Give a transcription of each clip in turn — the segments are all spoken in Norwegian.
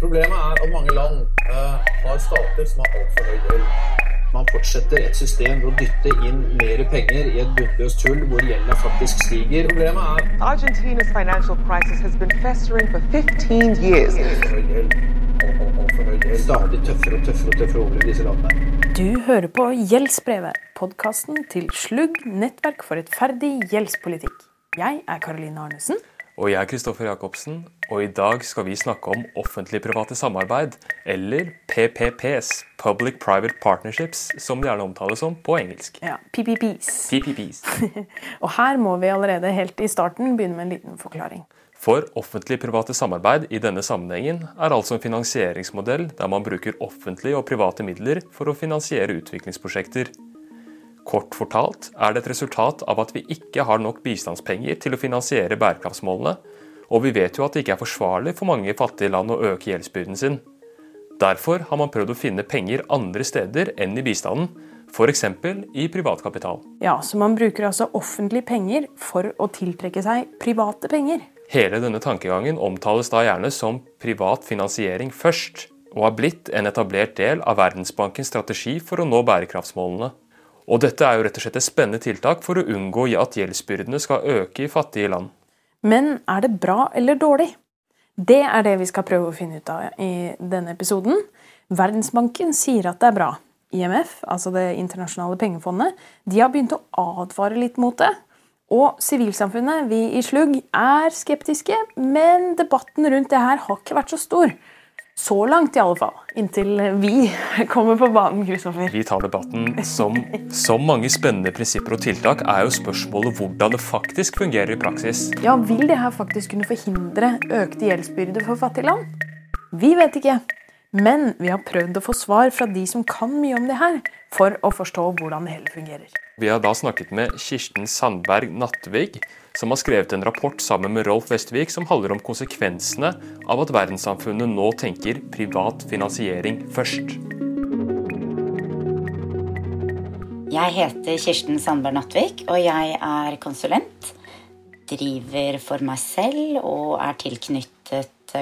Problemet er at mange land uh, har stater som har altfor høy gjeld. Man fortsetter et system ved å dytte inn mer penger i et bunnløst hull hvor gjelda faktisk stiger. Problemet er Argentina's financial crisis has been festering for 15 years. Stadig tøffere og tøffere og tøffere over i disse landene. Du hører på Gjeldsbrevet, podkasten til Slugg nettverk for rettferdig gjeldspolitikk. Jeg er Karoline Arnesen. Og jeg er Kristoffer Jacobsen, og i dag skal vi snakke om offentlig-private samarbeid, eller PPPs, Public Private Partnerships, som det gjerne omtales som på engelsk. Ja, PPPs. PPPs. Og her må vi allerede helt i starten begynne med en liten forklaring. For offentlig-private samarbeid i denne sammenhengen er altså en finansieringsmodell der man bruker offentlige og private midler for å finansiere utviklingsprosjekter. Kort fortalt er det et resultat av at vi ikke har nok bistandspenger til å finansiere bærekraftsmålene, og vi vet jo at det ikke er forsvarlig for mange fattige land å øke gjeldsbyrden sin. Derfor har man prøvd å finne penger andre steder enn i bistanden, f.eks. i privatkapital. Ja, Så man bruker altså offentlige penger for å tiltrekke seg private penger. Hele denne tankegangen omtales da gjerne som privat finansiering først, og har blitt en etablert del av Verdensbankens strategi for å nå bærekraftsmålene. Og dette er jo rett og slett et spennende tiltak for å unngå at gjeldsbyrdene skal øke i fattige land. Men er det bra eller dårlig? Det er det vi skal prøve å finne ut av i denne episoden. Verdensbanken sier at det er bra. IMF, altså Det internasjonale pengefondet, de har begynt å advare litt mot det. Og sivilsamfunnet, vi i Slugg, er skeptiske, men debatten rundt det her har ikke vært så stor. Så langt, i alle fall. Inntil vi kommer på banen, Kristoffer. Vi tar debatten som Som mange spennende prinsipper og tiltak er jo spørsmålet hvordan det faktisk fungerer i praksis. Ja, Vil det her faktisk kunne forhindre økte gjeldsbyrder for fattige land? Vi vet ikke. Men vi har prøvd å få svar fra de som kan mye om det her, for å forstå hvordan det hele fungerer. Vi har da snakket med Kirsten Sandberg Nattvig, som har skrevet en rapport sammen med Rolf Vestvik som handler om konsekvensene av at verdenssamfunnet nå tenker privat finansiering først. Jeg heter Kirsten Sandberg Nattvik, og jeg er konsulent. Driver for meg selv og er tilknyttet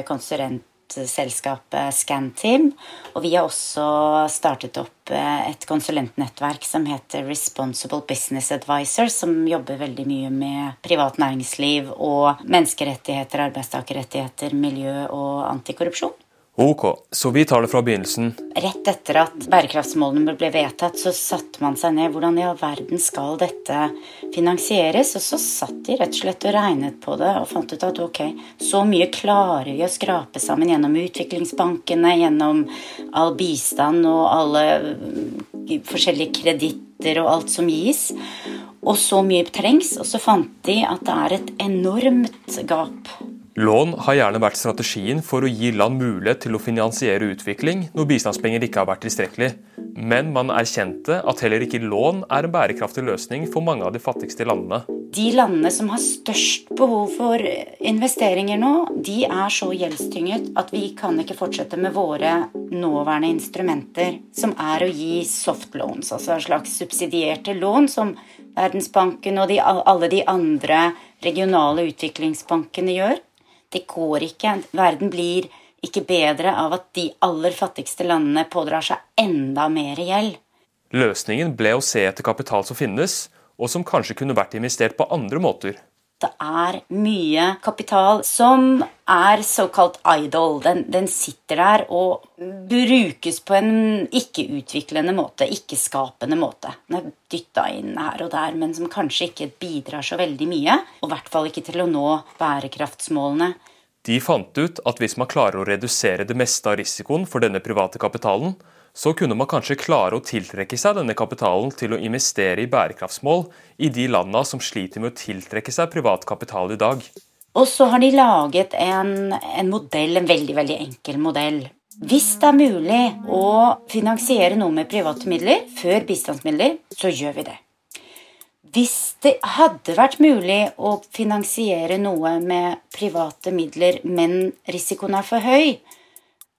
konsulentselskapet Scanteam. Og vi har også startet opp et konsulentnettverk som heter Responsible Business Advisor, som jobber veldig mye med privat næringsliv og menneskerettigheter, arbeidstakerrettigheter, miljø og antikorrupsjon. Ok, så vi tar det fra begynnelsen. Rett etter at bærekraftsmålene ble vedtatt, så satte man seg ned. Hvordan i all verden skal dette finansieres? Og så satt de rett og slett og regnet på det og fant ut at ok, så mye klarer vi å skrape sammen gjennom utviklingsbankene, gjennom all bistand og alle forskjellige kreditter og alt som gis. Og så mye trengs. Og så fant de at det er et enormt gap Lån har gjerne vært strategien for å gi land mulighet til å finansiere utvikling når bistandspenger ikke har vært tilstrekkelig. Men man erkjente at heller ikke lån er en bærekraftig løsning for mange av de fattigste landene. De landene som har størst behov for investeringer nå, de er så gjeldstynget at vi kan ikke fortsette med våre nåværende instrumenter, som er å gi soft loans, altså en slags subsidierte lån som Verdensbanken og de, alle de andre regionale utviklingsbankene gjør. Det går ikke. Verden blir ikke bedre av at de aller fattigste landene pådrar seg enda mer gjeld. Løsningen ble å se etter kapital som finnes, og som kanskje kunne vært investert på andre måter. Det er mye kapital som er såkalt idol. Den, den sitter der og brukes på en ikke-utviklende måte, ikke-skapende måte. Den er dytta inn her og der, men som kanskje ikke bidrar så veldig mye. Og i hvert fall ikke til å nå bærekraftsmålene. De fant ut at hvis man klarer å redusere det meste av risikoen for denne private kapitalen, så kunne man kanskje klare å tiltrekke seg denne kapitalen til å investere i bærekraftsmål i de landa som sliter med å tiltrekke seg privat kapital i dag. Og så har de laget en, en modell, en veldig, veldig enkel modell. Hvis det er mulig å finansiere noe med private midler før bistandsmidler, så gjør vi det. Hvis det hadde vært mulig å finansiere noe med private midler, men risikoen er for høy,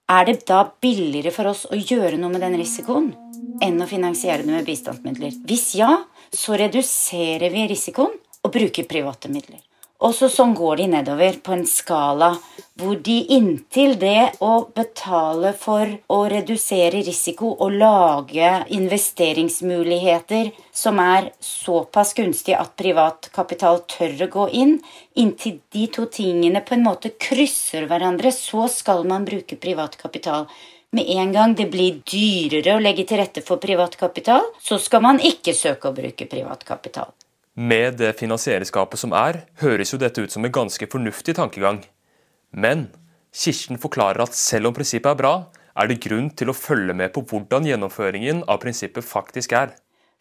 er det da billigere for oss å gjøre noe med den risikoen enn å finansiere det med bistandsmidler? Hvis ja, så reduserer vi risikoen og bruker private midler. Og så sånn går de nedover på en skala hvor de inntil det å betale for å redusere risiko og lage investeringsmuligheter som er såpass gunstige at privat kapital tør å gå inn, inntil de to tingene på en måte krysser hverandre, så skal man bruke privat kapital. Med en gang det blir dyrere å legge til rette for privat kapital, så skal man ikke søke å bruke privat kapital. Med det finansieringsgapet som er, høres jo dette ut som en ganske fornuftig tankegang. Men Kirsten forklarer at selv om prinsippet er bra, er det grunn til å følge med på hvordan gjennomføringen av prinsippet faktisk er.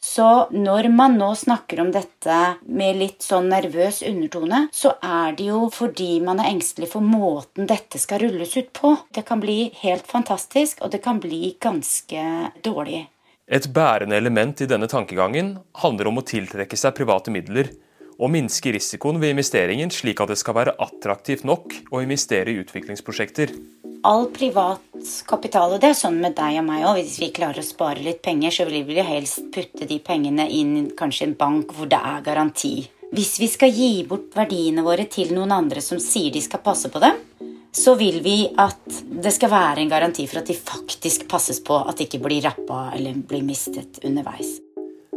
Så når man nå snakker om dette med litt sånn nervøs undertone, så er det jo fordi man er engstelig for måten dette skal rulles ut på. Det kan bli helt fantastisk, og det kan bli ganske dårlig. Et bærende element i denne tankegangen handler om å tiltrekke seg private midler og minske risikoen ved investeringen slik at det skal være attraktivt nok å investere i utviklingsprosjekter. All privat kapital, og det er sånn med deg og meg òg, hvis vi klarer å spare litt penger, så vil vi helst putte de pengene inn kanskje en bank hvor det er garanti. Hvis vi skal gi bort verdiene våre til noen andre som sier de skal passe på dem, så vil vi at det skal være en garanti for at de faktisk passes på at de ikke blir rappa eller blir mistet underveis.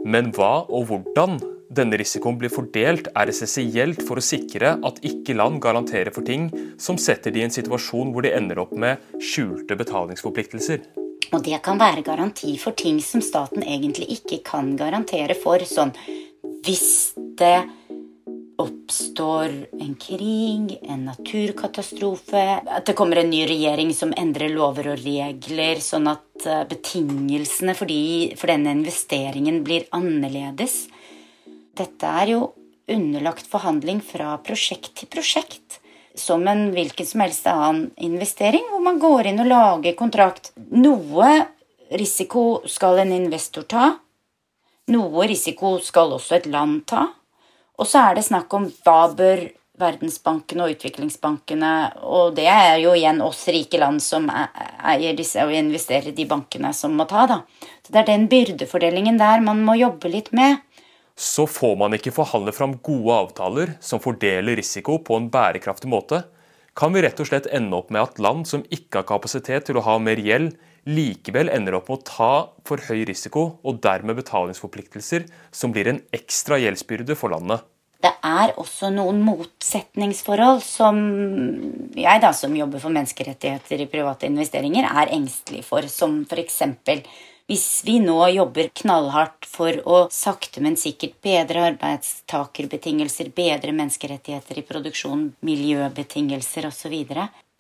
Men hva og hvordan denne risikoen blir fordelt, er essensielt for å sikre at ikke land garanterer for ting som setter de i en situasjon hvor de ender opp med skjulte betalingsforpliktelser. Og det kan være garanti for ting som staten egentlig ikke kan garantere for. Sånn hvis det oppstår en krig, en naturkatastrofe At det kommer en ny regjering som endrer lover og regler, sånn at eh, betingelsene for, de, for denne investeringen blir annerledes. Dette er jo underlagt forhandling fra prosjekt til prosjekt. Som en hvilken som helst annen investering, hvor man går inn og lager kontrakt. Noe risiko skal en investor ta. Noe risiko skal også et land ta. Og så er det snakk om hva bør Verdensbanken og utviklingsbankene, og det er jo igjen oss rike land som eier disse og investerer i de bankene som må ta, da. Så det er den byrdefordelingen der man må jobbe litt med. Så får man ikke forhandle fram gode avtaler som fordeler risiko på en bærekraftig måte, kan vi rett og slett ende opp med at land som ikke har kapasitet til å ha mer gjeld, likevel ender opp med å ta for høy risiko og dermed betalingsforpliktelser som blir en ekstra gjeldsbyrde for landet det er også noen motsetningsforhold som jeg, da, som jobber for menneskerettigheter i private investeringer, er engstelig for. Som f.eks. hvis vi nå jobber knallhardt for å sakte, men sikkert bedre arbeidstakerbetingelser, bedre menneskerettigheter i produksjon, miljøbetingelser osv.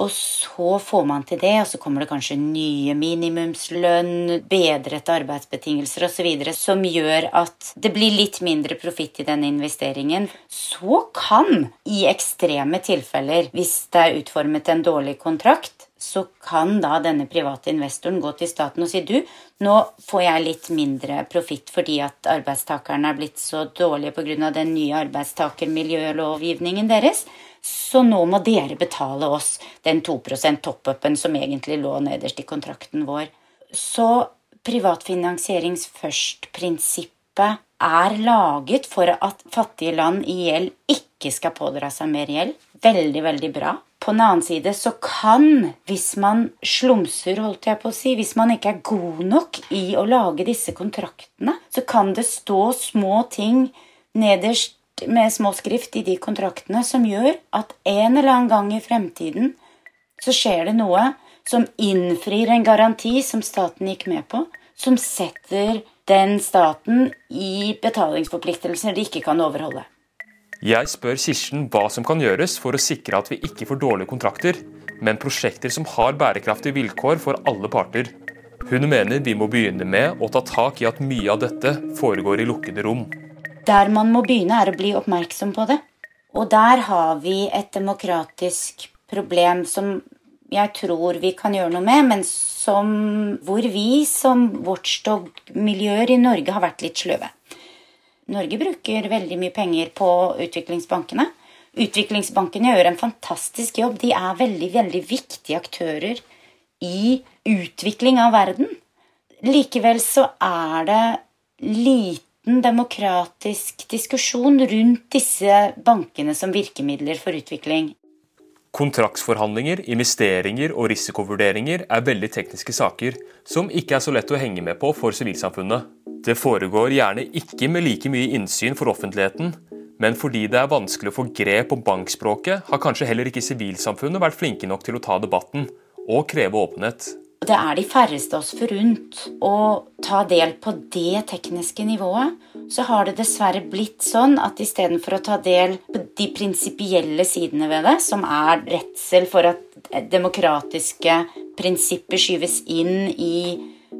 Og så får man til det, og så kommer det kanskje nye minimumslønn, bedrete arbeidsbetingelser osv. som gjør at det blir litt mindre profitt i denne investeringen. Så kan, i ekstreme tilfeller, hvis det er utformet en dårlig kontrakt, så kan da denne private investoren gå til staten og si du, nå får jeg litt mindre profitt fordi at arbeidstakerne er blitt så dårlige pga. den nye arbeidstakermiljølovgivningen deres. Så nå må dere betale oss den 2 top-upen som egentlig lå nederst i kontrakten vår. Så privatfinansierings først-prinsippet er laget for at fattige land i gjeld ikke skal pådra seg mer gjeld. Veldig, veldig bra. På den annen side så kan, hvis man slumser, holdt jeg på å si, hvis man ikke er god nok i å lage disse kontraktene, så kan det stå små ting nederst med små skrift i de kontraktene som gjør at en eller annen gang i fremtiden så skjer det noe som innfrir en garanti som staten gikk med på, som setter den staten i betalingsforpliktelser de ikke kan overholde. Jeg spør Kirsten hva som kan gjøres for å sikre at vi ikke får dårlige kontrakter, men prosjekter som har bærekraftige vilkår for alle parter. Hun mener vi må begynne med å ta tak i at mye av dette foregår i lukkede rom. Der man må begynne, er å bli oppmerksom på det. Og der har vi et demokratisk problem som jeg tror vi kan gjøre noe med, men som, hvor vi som watchdog-miljøer i Norge har vært litt sløve. Norge bruker veldig mye penger på utviklingsbankene. Utviklingsbankene gjør en fantastisk jobb. De er veldig, veldig viktige aktører i utvikling av verden. Likevel så er det lite uten demokratisk diskusjon rundt disse bankene som virkemidler for utvikling. Kontraktsforhandlinger, investeringer og risikovurderinger er veldig tekniske saker som ikke er så lett å henge med på for sivilsamfunnet. Det foregår gjerne ikke med like mye innsyn for offentligheten, men fordi det er vanskelig å få grep om bankspråket, har kanskje heller ikke sivilsamfunnet vært flinke nok til å ta debatten og kreve åpenhet. Det er de færreste oss forunt å ta del på det tekniske nivået. Så har det dessverre blitt sånn at istedenfor å ta del på de prinsipielle sidene ved det, som er redsel for at demokratiske prinsipper skyves inn i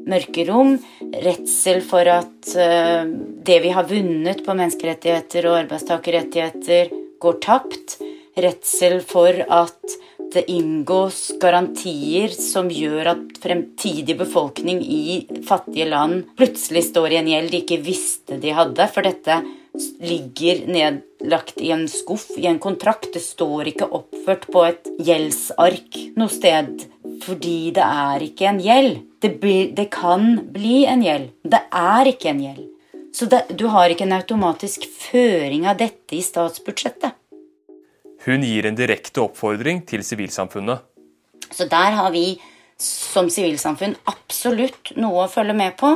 mørkerom, redsel for at uh, det vi har vunnet på menneskerettigheter og arbeidstakerrettigheter, går tapt, redsel for at det inngås garantier som gjør at fremtidig befolkning i fattige land plutselig står i en gjeld de ikke visste de hadde, for dette ligger nedlagt i en skuff, i en kontrakt. Det står ikke oppført på et gjeldsark noe sted, fordi det er ikke en gjeld. Det, blir, det kan bli en gjeld. Det er ikke en gjeld. Så det, du har ikke en automatisk føring av dette i statsbudsjettet. Hun gir en direkte oppfordring til sivilsamfunnet. Så der har vi som sivilsamfunn absolutt noe å følge med på.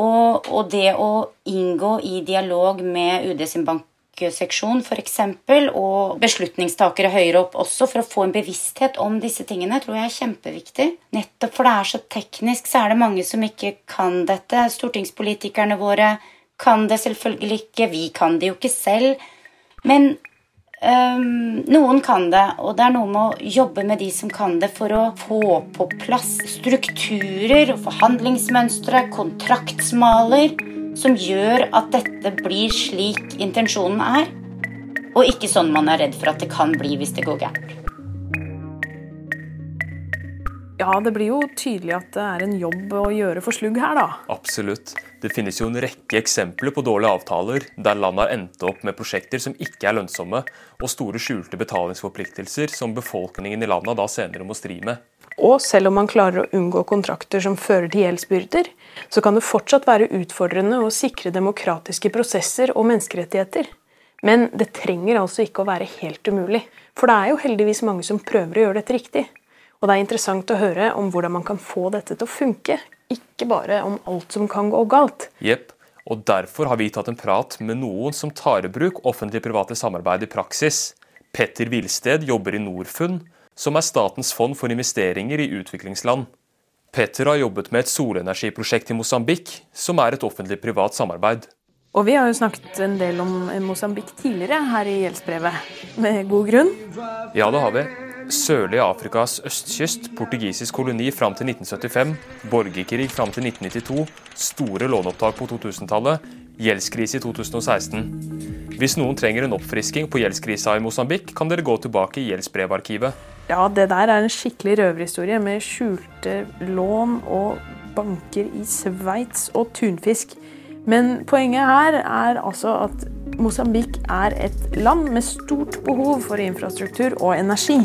Og, og det å inngå i dialog med UD sin bankseksjon f.eks., og beslutningstakere høyere opp også, for å få en bevissthet om disse tingene, tror jeg er kjempeviktig. Nettopp for det er så teknisk, så er det mange som ikke kan dette. Stortingspolitikerne våre kan det selvfølgelig ikke. Vi kan det jo ikke selv. Men Um, noen kan det, og det er noe med å jobbe med de som kan det, for å få på plass strukturer forhandlingsmønstre, kontraktsmaler, som gjør at dette blir slik intensjonen er, og ikke sånn man er redd for at det kan bli hvis det går gærent. Ja, det blir jo tydelig at det er en jobb å gjøre for slugg her, da. Absolutt. Det finnes jo en rekke eksempler på dårlige avtaler der land har endt opp med prosjekter som ikke er lønnsomme, og store skjulte betalingsforpliktelser som befolkningen i landet da senere må stri med. Og selv om man klarer å unngå kontrakter som fører til gjeldsbyrder, så kan det fortsatt være utfordrende å sikre demokratiske prosesser og menneskerettigheter. Men det trenger altså ikke å være helt umulig. For det er jo heldigvis mange som prøver å gjøre dette riktig. Og det er interessant å høre om hvordan man kan få dette til å funke, ikke bare om alt som kan gå galt. Jepp. Og derfor har vi tatt en prat med noen som tar i bruk offentlig-private samarbeid i praksis. Petter Wilsted jobber i Norfund, som er statens fond for investeringer i utviklingsland. Petter har jobbet med et solenergiprosjekt i Mosambik, som er et offentlig-privat samarbeid. Og vi har jo snakket en del om Mosambik tidligere her i gjeldsbrevet, med god grunn. Ja, det har vi sørlige Afrikas østkyst, portugisisk koloni fram til 1975, borgerkrig fram til 1992, store låneopptak på 2000-tallet, gjeldskrise i 2016. Hvis noen trenger en oppfrisking på gjeldskrisa i Mosambik, kan dere gå tilbake i gjeldsbrevarkivet. Ja, det der er en skikkelig røverhistorie med skjulte lån og banker i Sveits og tunfisk. Men poenget her er altså at Mosambik er et land med stort behov for infrastruktur og energi.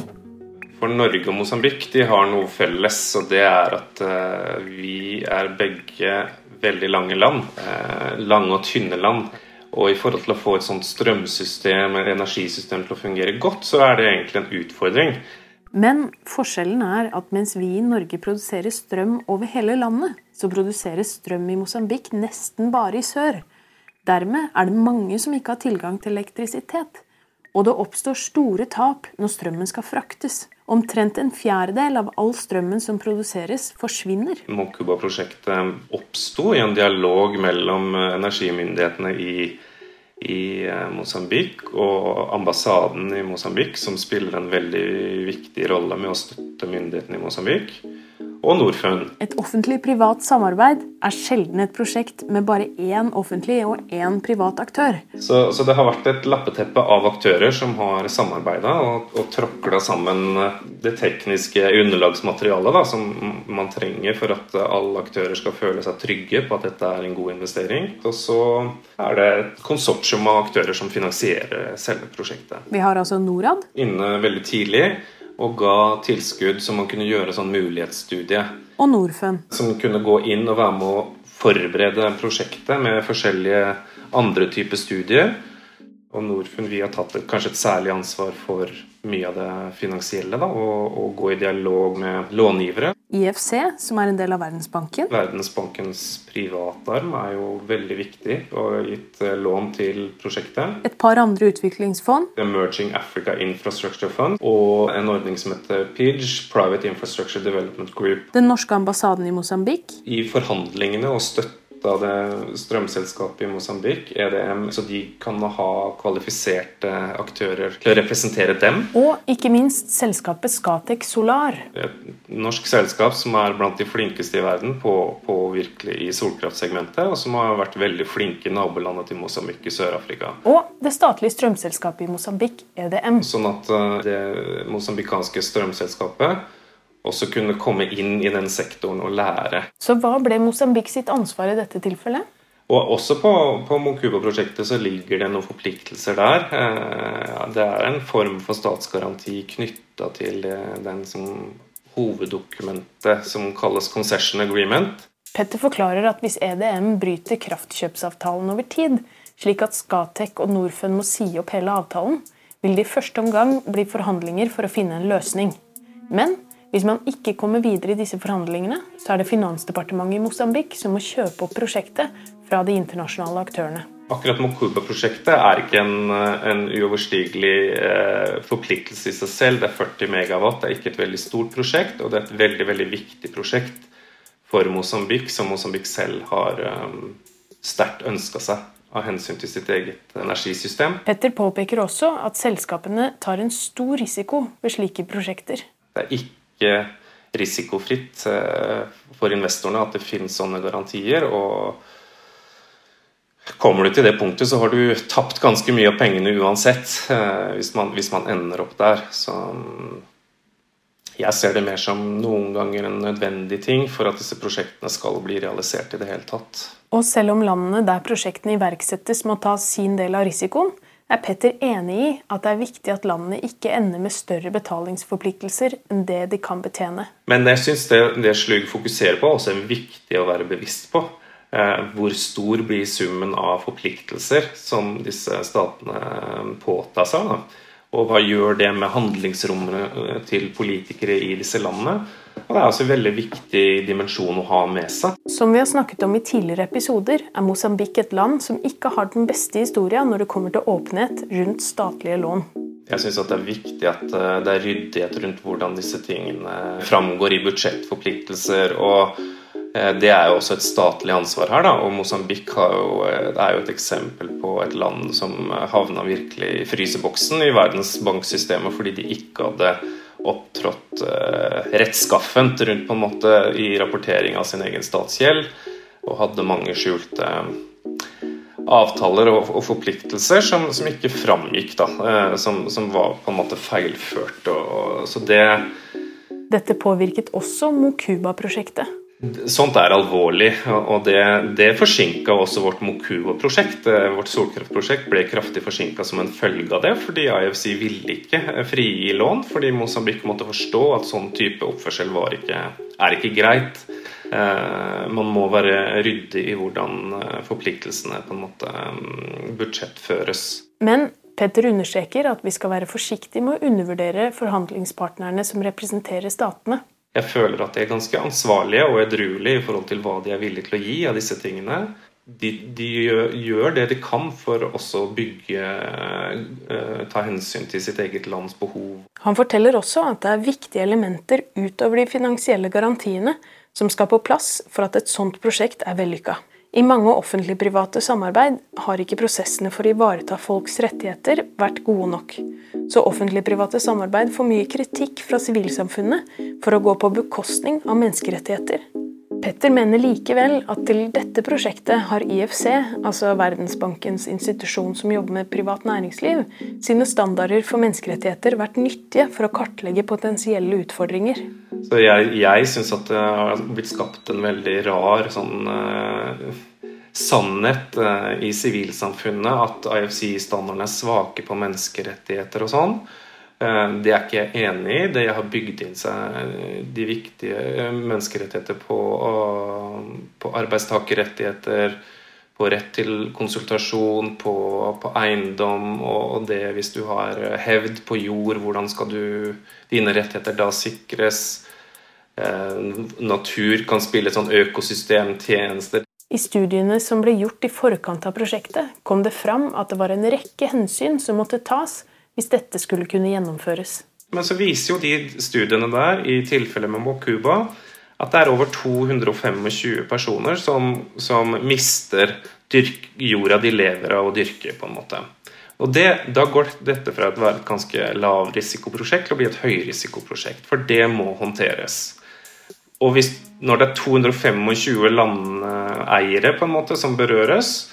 For Norge og Mosambik de har noe felles, og det er at uh, vi er begge veldig lange land. Uh, lange og tynne land. Og i forhold til å få et sånt strømsystem, et energisystem til å fungere godt, så er det egentlig en utfordring. Men forskjellen er at mens vi i Norge produserer strøm over hele landet, så produseres strøm i Mosambik nesten bare i sør. Dermed er det mange som ikke har tilgang til elektrisitet. Og det oppstår store tap når strømmen skal fraktes. Omtrent en fjerdedel av all strømmen som produseres, forsvinner. Mokuba-prosjektet oppsto i en dialog mellom eh, energimyndighetene i, i eh, Mosambik og ambassaden i Mosambik, som spiller en veldig viktig rolle med å støtte myndighetene i Mosambik og Norfund. Et offentlig-privat samarbeid er sjelden et prosjekt med bare én offentlig og én privat aktør. Så, så, det har vært et lappeteppe av aktører som har samarbeida og, og tråkla sammen det tekniske underlagsmaterialet da, som man trenger for at alle aktører skal føle seg trygge på at dette er en god investering. Og så er det et konsortium av aktører som finansierer selve prosjektet. Vi har altså Norad. Inne veldig tidlig og ga tilskudd så man kunne gjøre sånn mulighetsstudie. Og Norfund. Som kunne gå inn og være med å forberede prosjektet med forskjellige andre typer studier. Og Norfund vi har tatt et, kanskje et særlig ansvar for mye av det finansielle. Da, og, og gå i dialog med långivere. IFC, som er en del av Verdensbanken. Verdensbankens privatarm er jo veldig viktig og har gitt eh, lån til prosjektet. Et par andre utviklingsfond. Emerging Africa Infrastructure Fund og en ordning som heter PIDGE, Private Infrastructure Development Group. Den norske ambassaden i Mosambik. I forhandlingene og støtte av det strømselskapet i Mosambik, EDM, så de kan ha kvalifiserte aktører til å representere dem. Og ikke minst selskapet Scatec Solar. Et norsk selskap som er blant de flinkeste i verden på, på virkelig i solkraftsegmentet, og som har vært veldig flinke i nabolandet til Mosambik i Sør-Afrika. Og det statlige strømselskapet i Mosambik, EDM. Sånn at eh, det mosambikanske strømselskapet også kunne komme inn i den sektoren og lære. Så hva ble Mosambik sitt ansvar i dette tilfellet? Og også på, på Mocuba-prosjektet så ligger det noen forpliktelser der. Eh, det er en form for statsgaranti knytta til den som hoveddokumentet som kalles Concession Agreement. Petter forklarer at hvis EDM bryter kraftkjøpsavtalen over tid, slik at Scatec og Norfund må si opp hele avtalen, vil det i første omgang bli forhandlinger for å finne en løsning. Men hvis man ikke kommer videre i disse forhandlingene, så er det Finansdepartementet i Mosambik som må kjøpe opp prosjektet fra de internasjonale aktørene. Akkurat Mokuba-prosjektet er ikke en, en uoverstigelig eh, forpliktelse i seg selv. Det er 40 megawatt, det er ikke et veldig stort prosjekt, og det er et veldig veldig viktig prosjekt for Mosambik, som Mosambik selv har eh, sterkt ønska seg av hensyn til sitt eget energisystem. Petter påpeker også at selskapene tar en stor risiko ved slike prosjekter. Det er ikke ikke risikofritt eh, for investorene at det finnes sånne garantier. og Kommer du til det punktet, så har du tapt ganske mye av pengene uansett. Eh, hvis man, hvis man ender opp der. Så jeg ser det mer som noen ganger en nødvendig ting for at disse prosjektene skal bli realisert i det hele tatt. Og selv om landene der prosjektene iverksettes må ta sin del av risikoen, er Petter enig i at det er viktig at landene ikke ender med større betalingsforpliktelser enn det de kan betjene. Men jeg syns det, det Slug fokuserer på, også er viktig å være bevisst på. Eh, hvor stor blir summen av forpliktelser som disse statene eh, påtar seg? Da? Og hva gjør det med handlingsrommet eh, til politikere i disse landene? Og Det er altså en veldig viktig dimensjon å ha med seg. Som vi har snakket om i tidligere episoder, er Mosambik et land som ikke har den beste historien når det kommer til åpenhet rundt statlige lån. Jeg syns det er viktig at eh, det er ryddighet rundt hvordan disse tingene framgår i budsjettforpliktelser. og eh, det er jo også et statlig ansvar her. da, og Mosambik er jo et eksempel på et land som havna virkelig i fryseboksen i verdensbanksystemet fordi de ikke hadde opptrådt eh, rettskaffent rundt på en måte i rapportering av sin egen statsgjeld, og hadde mange skjulte eh, avtaler og, og forpliktelser som, som, ikke framgikk, da, eh, som, som, var på en måte feilført. Og, og, så det Dette påvirket også Mokuba-prosjektet. Sånt er alvorlig, og det, det forsinka også vårt Mokuo-prosjekt. Eh, vårt solkraftprosjekt ble kraftig forsinka som en følge av det, fordi IFC ville ikke frigi lån. Fordi Mosambik måtte forstå at sånn type oppførsel ikke, er ikke greit. Eh, man må være ryddig i hvordan eh, forpliktelsene på en måte mm, budsjettføres. Men Petter understreker at vi skal være forsiktige med å undervurdere forhandlingspartnerne som representerer statene jeg føler at de er ganske ansvarlige og edruelige i forhold til hva de er villige til å gi av disse tingene. De, de gjør, det de kan for også å bygge uh, Ta hensyn til sitt eget lands behov. Han forteller også at det er viktige elementer utover de finansielle garantiene som skal på plass for at et sånt prosjekt er vellykka. I mange offentlig-private samarbeid har ikke prosessene for å ivareta folks rettigheter vært gode nok. Så offentlig-private samarbeid får mye kritikk fra sivilsamfunnet for å gå på bekostning av menneskerettigheter. Petter mener likevel at til dette prosjektet har IFC, altså Verdensbankens institusjon som jobber med privat næringsliv, sine standarder for menneskerettigheter vært nyttige for å kartlegge potensielle utfordringer. Så Jeg, jeg syns at det har blitt skapt en veldig rar sånn uh, sannhet uh, i sivilsamfunnet at IFC-standardene er svake på menneskerettigheter og sånn. Uh, det er ikke jeg enig i. Det har bygd inn seg de viktige menneskerettigheter på, på arbeidstakerrettigheter, på rett til konsultasjon, på, på, eiendom og det hvis du har hevd på jord, hvordan skal du, dine rettigheter da sikres? Eh, natur kan spille sånn økosystemtjenester. I studiene som ble gjort i forkant av prosjektet, kom det fram at det var en rekke hensyn som måtte tas hvis dette skulle kunne gjennomføres. Men så viser jo de studiene der, i tilfellet med Mokuba, at det er over 225 personer som, som mister dyrk, jorda de lever av å dyrke, på en måte. Og det, Da går dette fra å være et ganske lavrisikoprosjekt til å bli et høyrisikoprosjekt, for det må håndteres. Og hvis, når det er 225 landeiere på en måte som berøres,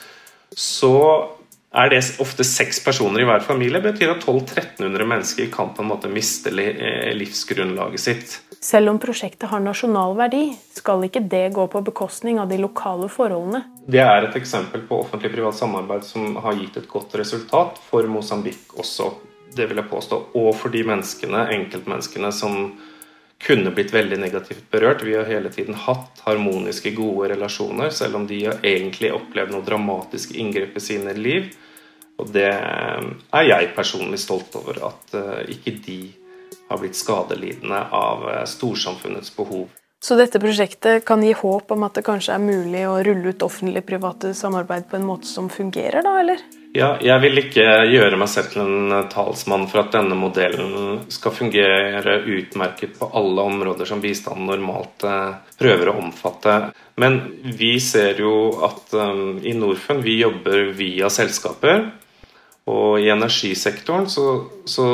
så er det ofte seks personer i hver familie. Det betyr at 1200-1300 mennesker kan på en måte miste eh, livsgrunnlaget sitt. Selv om prosjektet har nasjonal verdi, skal ikke det gå på bekostning av de lokale forholdene. Det er et eksempel på offentlig-privat samarbeid som har gitt et godt resultat for Mosambik også, det vil jeg påstå. Og for de menneskene, enkeltmenneskene som kunne blitt veldig negativt berørt. Vi har hele tiden hatt harmoniske, gode relasjoner, selv om de har egentlig opplevd noe dramatisk inngrep i sine liv. Og det er jeg personlig stolt over, at eh, ikke de har blitt skadelidende av eh, storsamfunnets behov. Så dette prosjektet kan gi håp om at det kanskje er mulig å rulle ut offentlig-private samarbeid på en måte som fungerer, da, eller? Ja, jeg vil ikke gjøre meg selv til en talsmann for at denne modellen skal fungere utmerket på alle områder som bistanden normalt eh, prøver å omfatte. Men vi ser jo at um, i Norfund vi jobber via selskaper. Og i energisektoren så, så,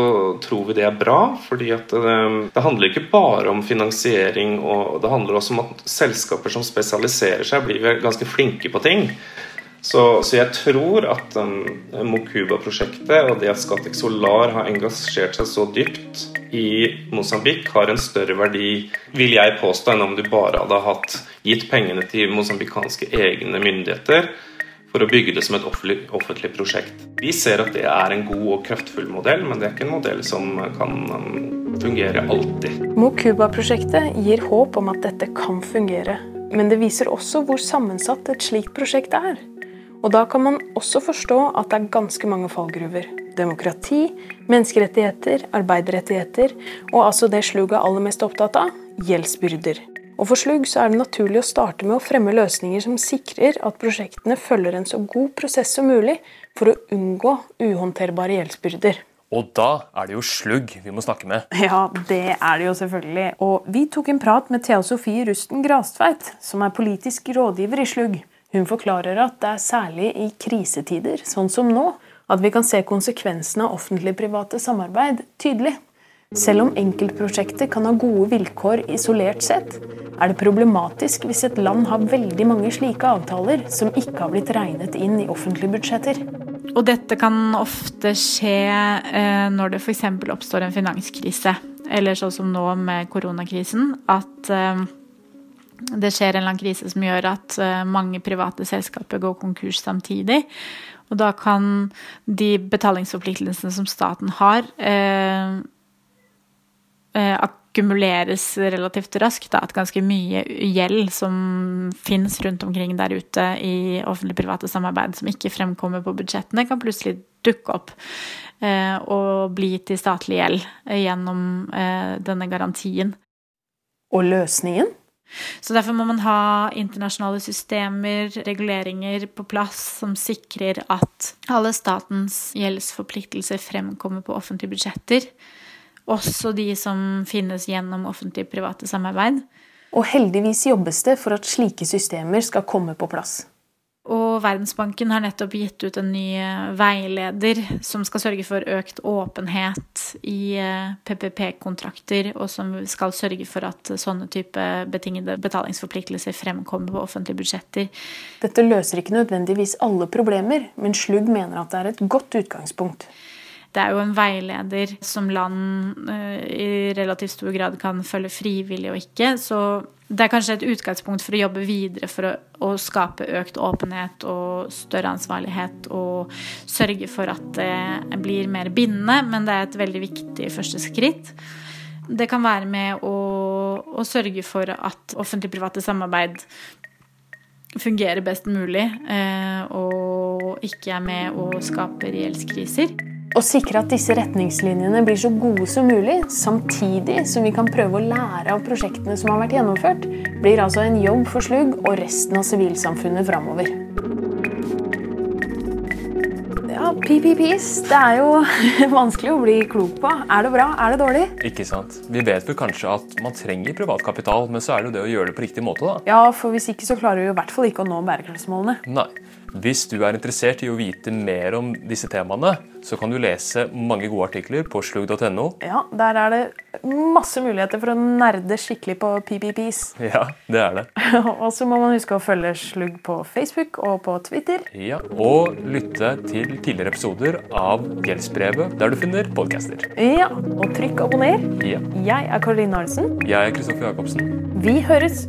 tror vi det er bra, fordi at det, det, handler ikke bare om finansiering, og det handler også om at selskaper som spesialiserer seg, blir ganske flinke på ting. Så, så, jeg tror at um, Mokuba-prosjektet og det at Scatec Solar har engasjert seg så dypt i Mosambik, har en større verdi, vil jeg påstå, enn om du bare hadde hatt gitt pengene til mosambikanske egne myndigheter for å bygge det som et offentlig, offentlig, prosjekt. Vi ser at det er en god og kraftfull modell, men det er ikke en modell som kan um, fungere alltid. Mokuba-prosjektet gir håp om at dette kan fungere, men det viser også hvor sammensatt et slikt prosjekt er. Og da kan man også forstå at det er ganske mange fallgruver. Demokrati, menneskerettigheter, arbeiderrettigheter og altså det Slug er aller mest opptatt av gjeldsbyrder. Og For Slug så er det naturlig å starte med å fremme løsninger som sikrer at prosjektene følger en så god prosess som mulig for å unngå uhåndterbare gjeldsbyrder. Og da er det jo Slugg vi må snakke med. Ja, det er det jo selvfølgelig. Og vi tok en prat med Thea Sofie Rusten Grastveit, som er politisk rådgiver i Slugg. Hun forklarer at det er særlig i krisetider, sånn som nå, at vi kan se konsekvensene av offentlig-private samarbeid tydelig. Selv om enkeltprosjekter kan ha gode vilkår isolert sett, er det problematisk hvis et land har veldig mange slike avtaler som ikke har blitt regnet inn i offentlige budsjetter. Og dette kan ofte skje eh, når det f.eks. oppstår en finanskrise, eller sånn som nå med koronakrisen, at eh, det skjer en eller krise som gjør at eh, mange private selskaper går konkurs samtidig. Og da kan de betalingsforpliktelsene som staten har, eh, eh, akkumuleres relativt raskt. At ganske mye gjeld som finnes rundt omkring der ute i offentlig-private samarbeid, som ikke fremkommer på budsjettene, kan plutselig dukke opp eh, og bli til statlig gjeld gjennom eh, denne garantien. Og løsningen? Så derfor må man ha internasjonale systemer, reguleringer på plass som sikrer at alle statens gjeldsforpliktelser fremkommer på offentlige budsjetter. Også de som finnes gjennom offentlig-private samarbeid. Og heldigvis jobbes det for at slike systemer skal komme på plass. Og Verdensbanken har nettopp gitt ut en ny eh, veileder som skal sørge for økt åpenhet i PPP-kontrakter, eh, og som skal sørge for at sånne type betingede betalingsforpliktelser fremkommer på offentlige budsjetter. Dette løser ikke nødvendigvis alle problemer, men Slugg mener at det er et godt utgangspunkt. Det er jo en veileder som land eh, i relativt stor grad kan følge frivillig og ikke. Så det er kanskje et utgangspunkt for å jobbe videre for å, å skape økt åpenhet og større ansvarlighet og sørge for at det blir mer bindende, men det er et veldig viktig første skritt. Det kan være med å, å sørge for at offentlig-private samarbeid fungerer best mulig, eh, og ikke er med å skape gjeldskriser. Å sikre at disse retningslinjene blir så gode som mulig, samtidig som vi kan prøve å lære av prosjektene som har vært gjennomført, blir altså en jobb for Slugg og resten av sivilsamfunnet framover. Ja, PPPs. Det er jo vanskelig å bli klok på. Er det bra? Er det dårlig? Ikke sant. Vi vet vel kanskje at man trenger privatkapital, men så er det jo det å gjøre det på riktig måte, da. Ja, for hvis ikke så klarer vi i hvert fall ikke å nå bærekraftsmålene. Nei. Hvis du er interessert i å vite mer om disse temaene, så kan du lese mange gode artikler på slugg.no. Ja, der er det masse muligheter for å nerde skikkelig på PPPs. Ja, det er det. og så må man huske å følge Slugg på Facebook og på Twitter. Ja, Og lytte til tidligere episoder av Gjeldsbrevet, der du finner podcaster. Ja, og trykk abonner. Ja. Jeg er Karoline Arnesen. Jeg er Kristoffer Jacobsen. Vi høres!